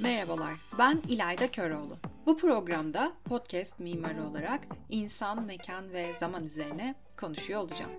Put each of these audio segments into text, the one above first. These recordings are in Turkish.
Merhabalar, ben İlayda Köroğlu. Bu programda podcast mimarı olarak insan, mekan ve zaman üzerine konuşuyor olacağım.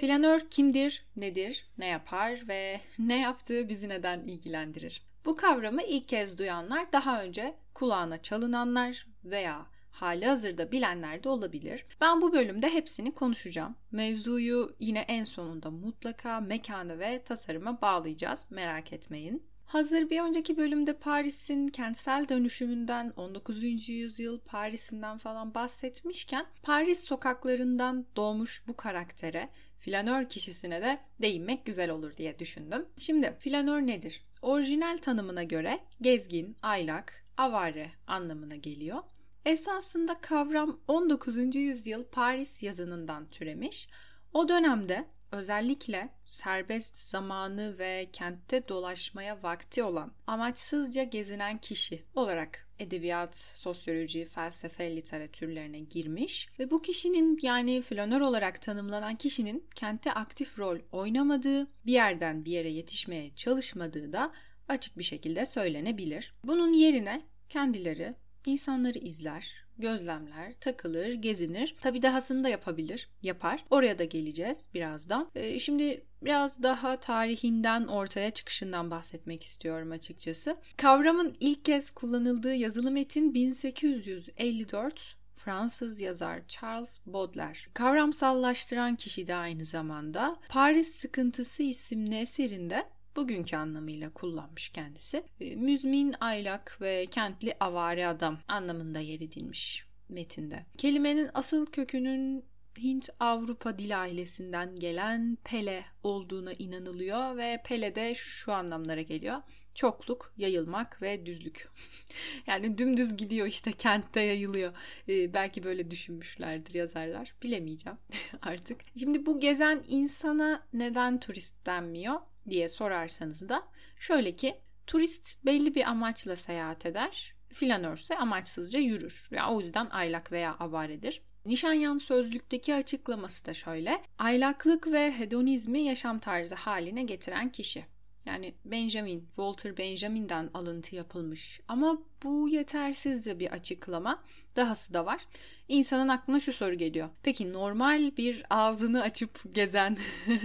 Flanör kimdir, nedir, ne yapar ve ne yaptığı bizi neden ilgilendirir? Bu kavramı ilk kez duyanlar daha önce kulağına çalınanlar veya hali hazırda bilenler de olabilir. Ben bu bölümde hepsini konuşacağım. Mevzuyu yine en sonunda mutlaka mekanı ve tasarıma bağlayacağız. Merak etmeyin. Hazır bir önceki bölümde Paris'in kentsel dönüşümünden 19. yüzyıl Paris'inden falan bahsetmişken Paris sokaklarından doğmuş bu karaktere flanör kişisine de değinmek güzel olur diye düşündüm. Şimdi flanör nedir? Orijinal tanımına göre gezgin, aylak, avare anlamına geliyor. Esasında kavram 19. yüzyıl Paris yazınından türemiş. O dönemde özellikle serbest zamanı ve kentte dolaşmaya vakti olan amaçsızca gezinen kişi olarak edebiyat, sosyoloji, felsefe literatürlerine girmiş ve bu kişinin yani flanör olarak tanımlanan kişinin kentte aktif rol oynamadığı, bir yerden bir yere yetişmeye çalışmadığı da açık bir şekilde söylenebilir. Bunun yerine kendileri insanları izler, gözlemler, takılır, gezinir. Tabii dahasını da yapabilir, yapar. Oraya da geleceğiz birazdan. Ee, şimdi biraz daha tarihinden ortaya çıkışından bahsetmek istiyorum açıkçası. Kavramın ilk kez kullanıldığı yazılı metin 1854 Fransız yazar Charles Baudelaire. Kavramsallaştıran kişi de aynı zamanda Paris Sıkıntısı isimli eserinde bugünkü anlamıyla kullanmış kendisi. E, müzmin, aylak ve kentli avare adam anlamında yer edilmiş metinde. Kelimenin asıl kökünün Hint-Avrupa dil ailesinden gelen pele olduğuna inanılıyor ve pele de şu anlamlara geliyor. Çokluk, yayılmak ve düzlük. yani dümdüz gidiyor işte kentte yayılıyor. Ee, belki böyle düşünmüşlerdir yazarlar. Bilemeyeceğim artık. Şimdi bu gezen insana neden turist denmiyor? diye sorarsanız da şöyle ki turist belli bir amaçla seyahat eder. Flanörse amaçsızca yürür. Yani o yüzden aylak veya avaredir. Nişanyan sözlükteki açıklaması da şöyle. Aylaklık ve hedonizmi yaşam tarzı haline getiren kişi. Yani Benjamin, Walter Benjamin'den alıntı yapılmış. Ama bu yetersiz de bir açıklama. Dahası da var. İnsanın aklına şu soru geliyor. Peki normal bir ağzını açıp gezen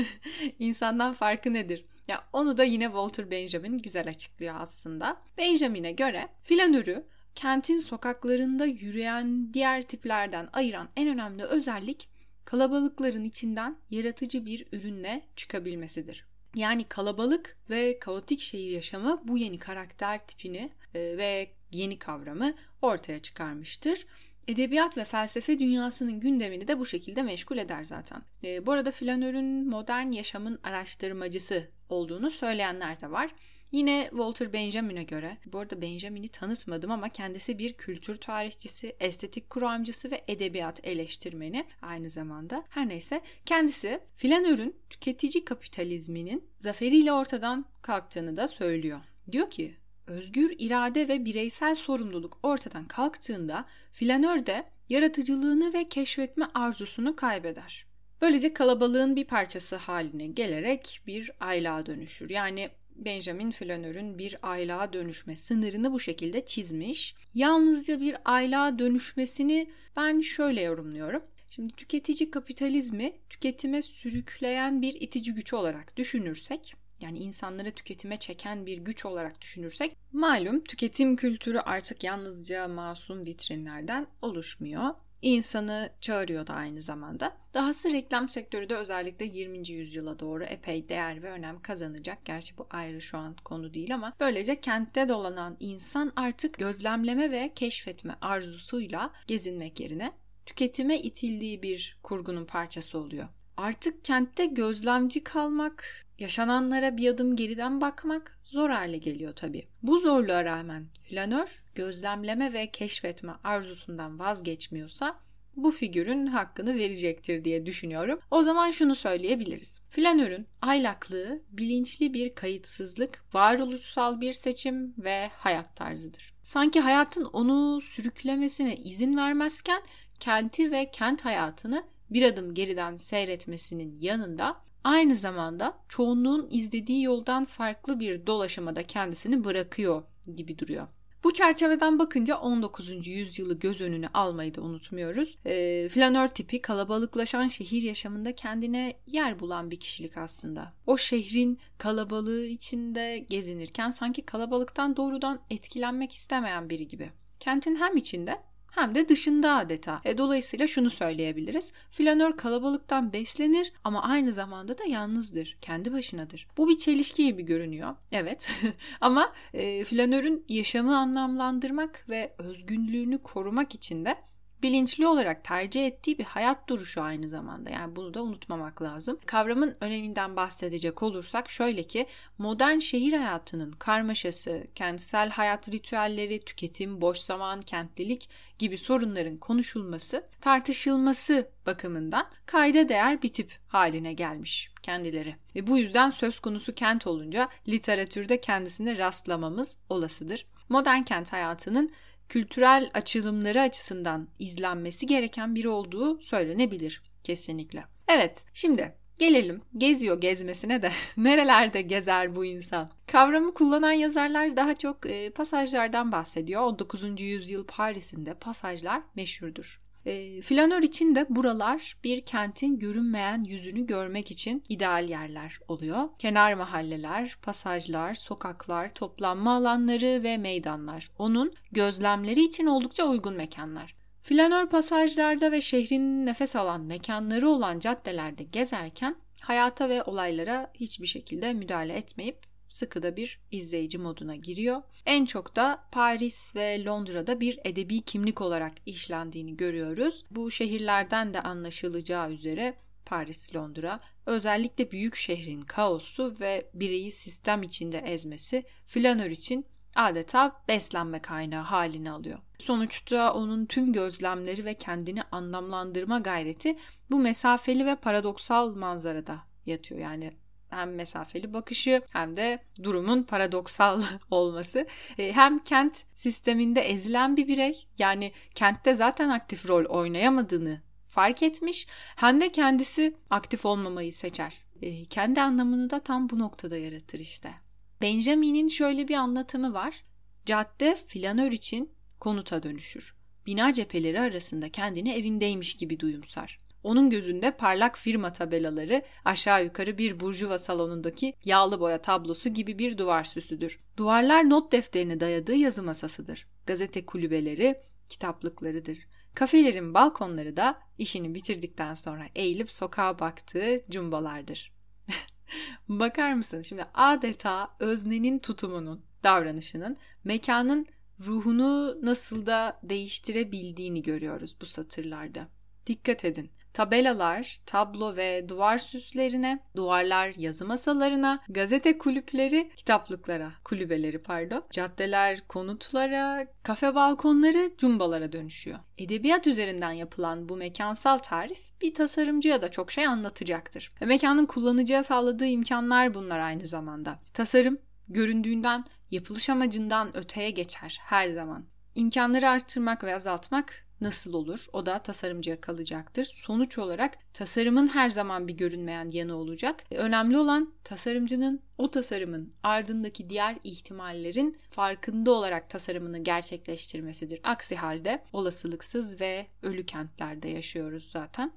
insandan farkı nedir? Ya onu da yine Walter Benjamin güzel açıklıyor aslında. Benjamin'e göre flanörü kentin sokaklarında yürüyen diğer tiplerden ayıran en önemli özellik kalabalıkların içinden yaratıcı bir ürünle çıkabilmesidir. Yani kalabalık ve kaotik şehir yaşamı bu yeni karakter tipini e, ve yeni kavramı ortaya çıkarmıştır. Edebiyat ve felsefe dünyasının gündemini de bu şekilde meşgul eder zaten. E, bu arada Flanör'ün modern yaşamın araştırmacısı olduğunu söyleyenler de var. Yine Walter Benjamin'e göre, bu arada Benjamin'i tanıtmadım ama kendisi bir kültür tarihçisi, estetik kuramcısı ve edebiyat eleştirmeni aynı zamanda. Her neyse kendisi Flanör'ün tüketici kapitalizminin zaferiyle ortadan kalktığını da söylüyor. Diyor ki özgür irade ve bireysel sorumluluk ortadan kalktığında flanör de yaratıcılığını ve keşfetme arzusunu kaybeder. Böylece kalabalığın bir parçası haline gelerek bir aylığa dönüşür. Yani Benjamin Flanör'ün bir aylığa dönüşme sınırını bu şekilde çizmiş. Yalnızca bir aylığa dönüşmesini ben şöyle yorumluyorum. Şimdi tüketici kapitalizmi tüketime sürükleyen bir itici güç olarak düşünürsek yani insanları tüketime çeken bir güç olarak düşünürsek malum tüketim kültürü artık yalnızca masum vitrinlerden oluşmuyor. İnsanı çağırıyor da aynı zamanda. Dahası reklam sektörü de özellikle 20. yüzyıla doğru epey değer ve önem kazanacak. Gerçi bu ayrı şu an konu değil ama böylece kentte dolanan insan artık gözlemleme ve keşfetme arzusuyla gezinmek yerine tüketime itildiği bir kurgunun parçası oluyor. Artık kentte gözlemci kalmak, yaşananlara bir adım geriden bakmak zor hale geliyor tabii. Bu zorluğa rağmen flanör gözlemleme ve keşfetme arzusundan vazgeçmiyorsa bu figürün hakkını verecektir diye düşünüyorum. O zaman şunu söyleyebiliriz. Flanörün aylaklığı bilinçli bir kayıtsızlık, varoluşsal bir seçim ve hayat tarzıdır. Sanki hayatın onu sürüklemesine izin vermezken kenti ve kent hayatını bir adım geriden seyretmesinin yanında aynı zamanda çoğunluğun izlediği yoldan farklı bir dolaşımada kendisini bırakıyor gibi duruyor. Bu çerçeveden bakınca 19. yüzyılı göz önüne almayı da unutmuyoruz. E, flanör tipi kalabalıklaşan şehir yaşamında kendine yer bulan bir kişilik aslında. O şehrin kalabalığı içinde gezinirken sanki kalabalıktan doğrudan etkilenmek istemeyen biri gibi. Kentin hem içinde hem de dışında adeta. E, dolayısıyla şunu söyleyebiliriz. Flanör kalabalıktan beslenir ama aynı zamanda da yalnızdır. Kendi başınadır. Bu bir çelişki gibi görünüyor. Evet. ama e, flanörün yaşamı anlamlandırmak ve özgünlüğünü korumak için de bilinçli olarak tercih ettiği bir hayat duruşu aynı zamanda. Yani bunu da unutmamak lazım. Kavramın öneminden bahsedecek olursak şöyle ki modern şehir hayatının karmaşası, kentsel hayat ritüelleri, tüketim, boş zaman, kentlilik gibi sorunların konuşulması, tartışılması bakımından kayda değer bir tip haline gelmiş kendileri. Ve bu yüzden söz konusu kent olunca literatürde kendisine rastlamamız olasıdır. Modern kent hayatının kültürel açılımları açısından izlenmesi gereken biri olduğu söylenebilir kesinlikle. Evet, şimdi Gelelim geziyor gezmesine de nerelerde gezer bu insan? Kavramı kullanan yazarlar daha çok e, pasajlardan bahsediyor. 19. yüzyıl Paris'inde pasajlar meşhurdur. E, flanör için de buralar bir kentin görünmeyen yüzünü görmek için ideal yerler oluyor. Kenar mahalleler, pasajlar, sokaklar, toplanma alanları ve meydanlar. Onun gözlemleri için oldukça uygun mekanlar. Flanör pasajlarda ve şehrin nefes alan mekanları olan caddelerde gezerken hayata ve olaylara hiçbir şekilde müdahale etmeyip sıkı da bir izleyici moduna giriyor. En çok da Paris ve Londra'da bir edebi kimlik olarak işlendiğini görüyoruz. Bu şehirlerden de anlaşılacağı üzere Paris, Londra özellikle büyük şehrin kaosu ve bireyi sistem içinde ezmesi flanör için adeta beslenme kaynağı halini alıyor. Sonuçta onun tüm gözlemleri ve kendini anlamlandırma gayreti bu mesafeli ve paradoksal manzarada yatıyor. Yani hem mesafeli bakışı hem de durumun paradoksal olması. E, hem kent sisteminde ezilen bir birey yani kentte zaten aktif rol oynayamadığını fark etmiş hem de kendisi aktif olmamayı seçer. E, kendi anlamını da tam bu noktada yaratır işte. Benjamin'in şöyle bir anlatımı var. Cadde flanör için konuta dönüşür. Bina cepheleri arasında kendini evindeymiş gibi duyumsar. Onun gözünde parlak firma tabelaları aşağı yukarı bir burjuva salonundaki yağlı boya tablosu gibi bir duvar süsüdür. Duvarlar not defterine dayadığı yazı masasıdır. Gazete kulübeleri, kitaplıklarıdır. Kafelerin balkonları da işini bitirdikten sonra eğilip sokağa baktığı cumbalardır. Bakar mısın? Şimdi adeta öznenin tutumunun, davranışının mekanın ruhunu nasıl da değiştirebildiğini görüyoruz bu satırlarda. Dikkat edin tabelalar, tablo ve duvar süslerine, duvarlar yazı masalarına, gazete kulüpleri, kitaplıklara, kulübeleri pardon, caddeler konutlara, kafe balkonları cumbalara dönüşüyor. Edebiyat üzerinden yapılan bu mekansal tarif bir tasarımcıya da çok şey anlatacaktır. Ve mekanın kullanıcıya sağladığı imkanlar bunlar aynı zamanda. Tasarım göründüğünden yapılış amacından öteye geçer her zaman. İmkanları arttırmak ve azaltmak nasıl olur? O da tasarımcıya kalacaktır. Sonuç olarak tasarımın her zaman bir görünmeyen yanı olacak. E, önemli olan tasarımcının o tasarımın ardındaki diğer ihtimallerin farkında olarak tasarımını gerçekleştirmesidir. Aksi halde olasılıksız ve ölü kentlerde yaşıyoruz zaten.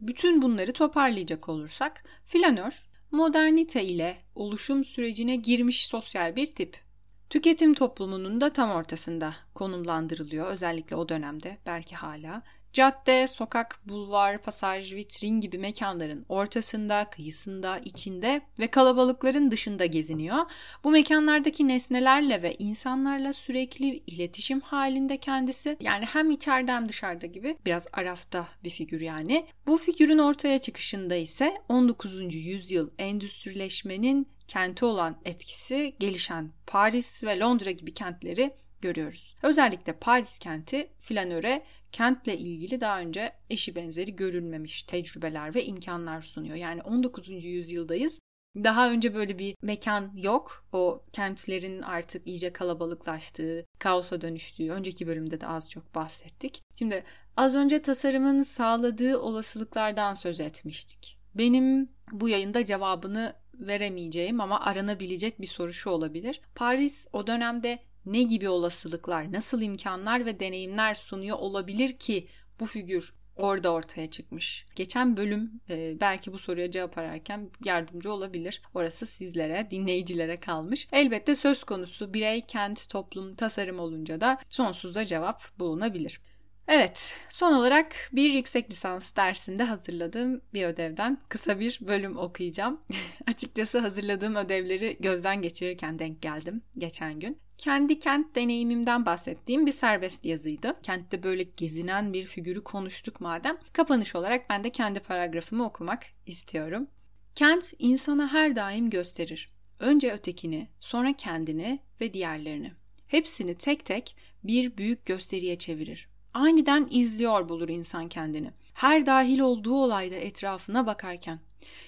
Bütün bunları toparlayacak olursak flanör modernite ile oluşum sürecine girmiş sosyal bir tip. Tüketim toplumunun da tam ortasında konumlandırılıyor özellikle o dönemde belki hala. Cadde, sokak, bulvar, pasaj, vitrin gibi mekanların ortasında, kıyısında, içinde ve kalabalıkların dışında geziniyor. Bu mekanlardaki nesnelerle ve insanlarla sürekli iletişim halinde kendisi. Yani hem içeride hem dışarıda gibi biraz arafta bir figür yani. Bu figürün ortaya çıkışında ise 19. yüzyıl endüstrileşmenin kenti olan etkisi gelişen Paris ve Londra gibi kentleri görüyoruz. Özellikle Paris kenti flanöre kentle ilgili daha önce eşi benzeri görülmemiş tecrübeler ve imkanlar sunuyor. Yani 19. yüzyıldayız. Daha önce böyle bir mekan yok. O kentlerin artık iyice kalabalıklaştığı, kaosa dönüştüğü önceki bölümde de az çok bahsettik. Şimdi az önce tasarımın sağladığı olasılıklardan söz etmiştik. Benim bu yayında cevabını veremeyeceğim ama aranabilecek bir soru şu olabilir. Paris o dönemde ne gibi olasılıklar, nasıl imkanlar ve deneyimler sunuyor olabilir ki bu figür orada ortaya çıkmış. Geçen bölüm e, belki bu soruya cevap ararken yardımcı olabilir. Orası sizlere, dinleyicilere kalmış. Elbette söz konusu birey, kent, toplum, tasarım olunca da sonsuzda cevap bulunabilir. Evet, son olarak bir yüksek lisans dersinde hazırladığım bir ödevden kısa bir bölüm okuyacağım. Açıkçası hazırladığım ödevleri gözden geçirirken denk geldim geçen gün. Kendi kent deneyimimden bahsettiğim bir serbest yazıydı. Kentte böyle gezinen bir figürü konuştuk madem. Kapanış olarak ben de kendi paragrafımı okumak istiyorum. Kent insana her daim gösterir. Önce ötekini, sonra kendini ve diğerlerini. Hepsini tek tek bir büyük gösteriye çevirir aniden izliyor bulur insan kendini. Her dahil olduğu olayda etrafına bakarken.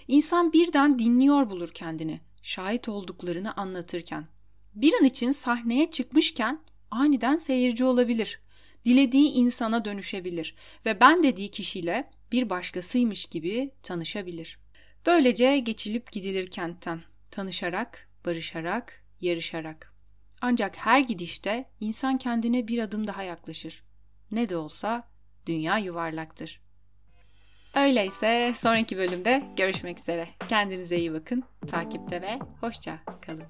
İnsan birden dinliyor bulur kendini, şahit olduklarını anlatırken. Bir an için sahneye çıkmışken aniden seyirci olabilir. Dilediği insana dönüşebilir ve ben dediği kişiyle bir başkasıymış gibi tanışabilir. Böylece geçilip gidilir kentten, tanışarak, barışarak, yarışarak. Ancak her gidişte insan kendine bir adım daha yaklaşır. Ne de olsa dünya yuvarlaktır. Öyleyse sonraki bölümde görüşmek üzere. Kendinize iyi bakın, takipte ve hoşça kalın.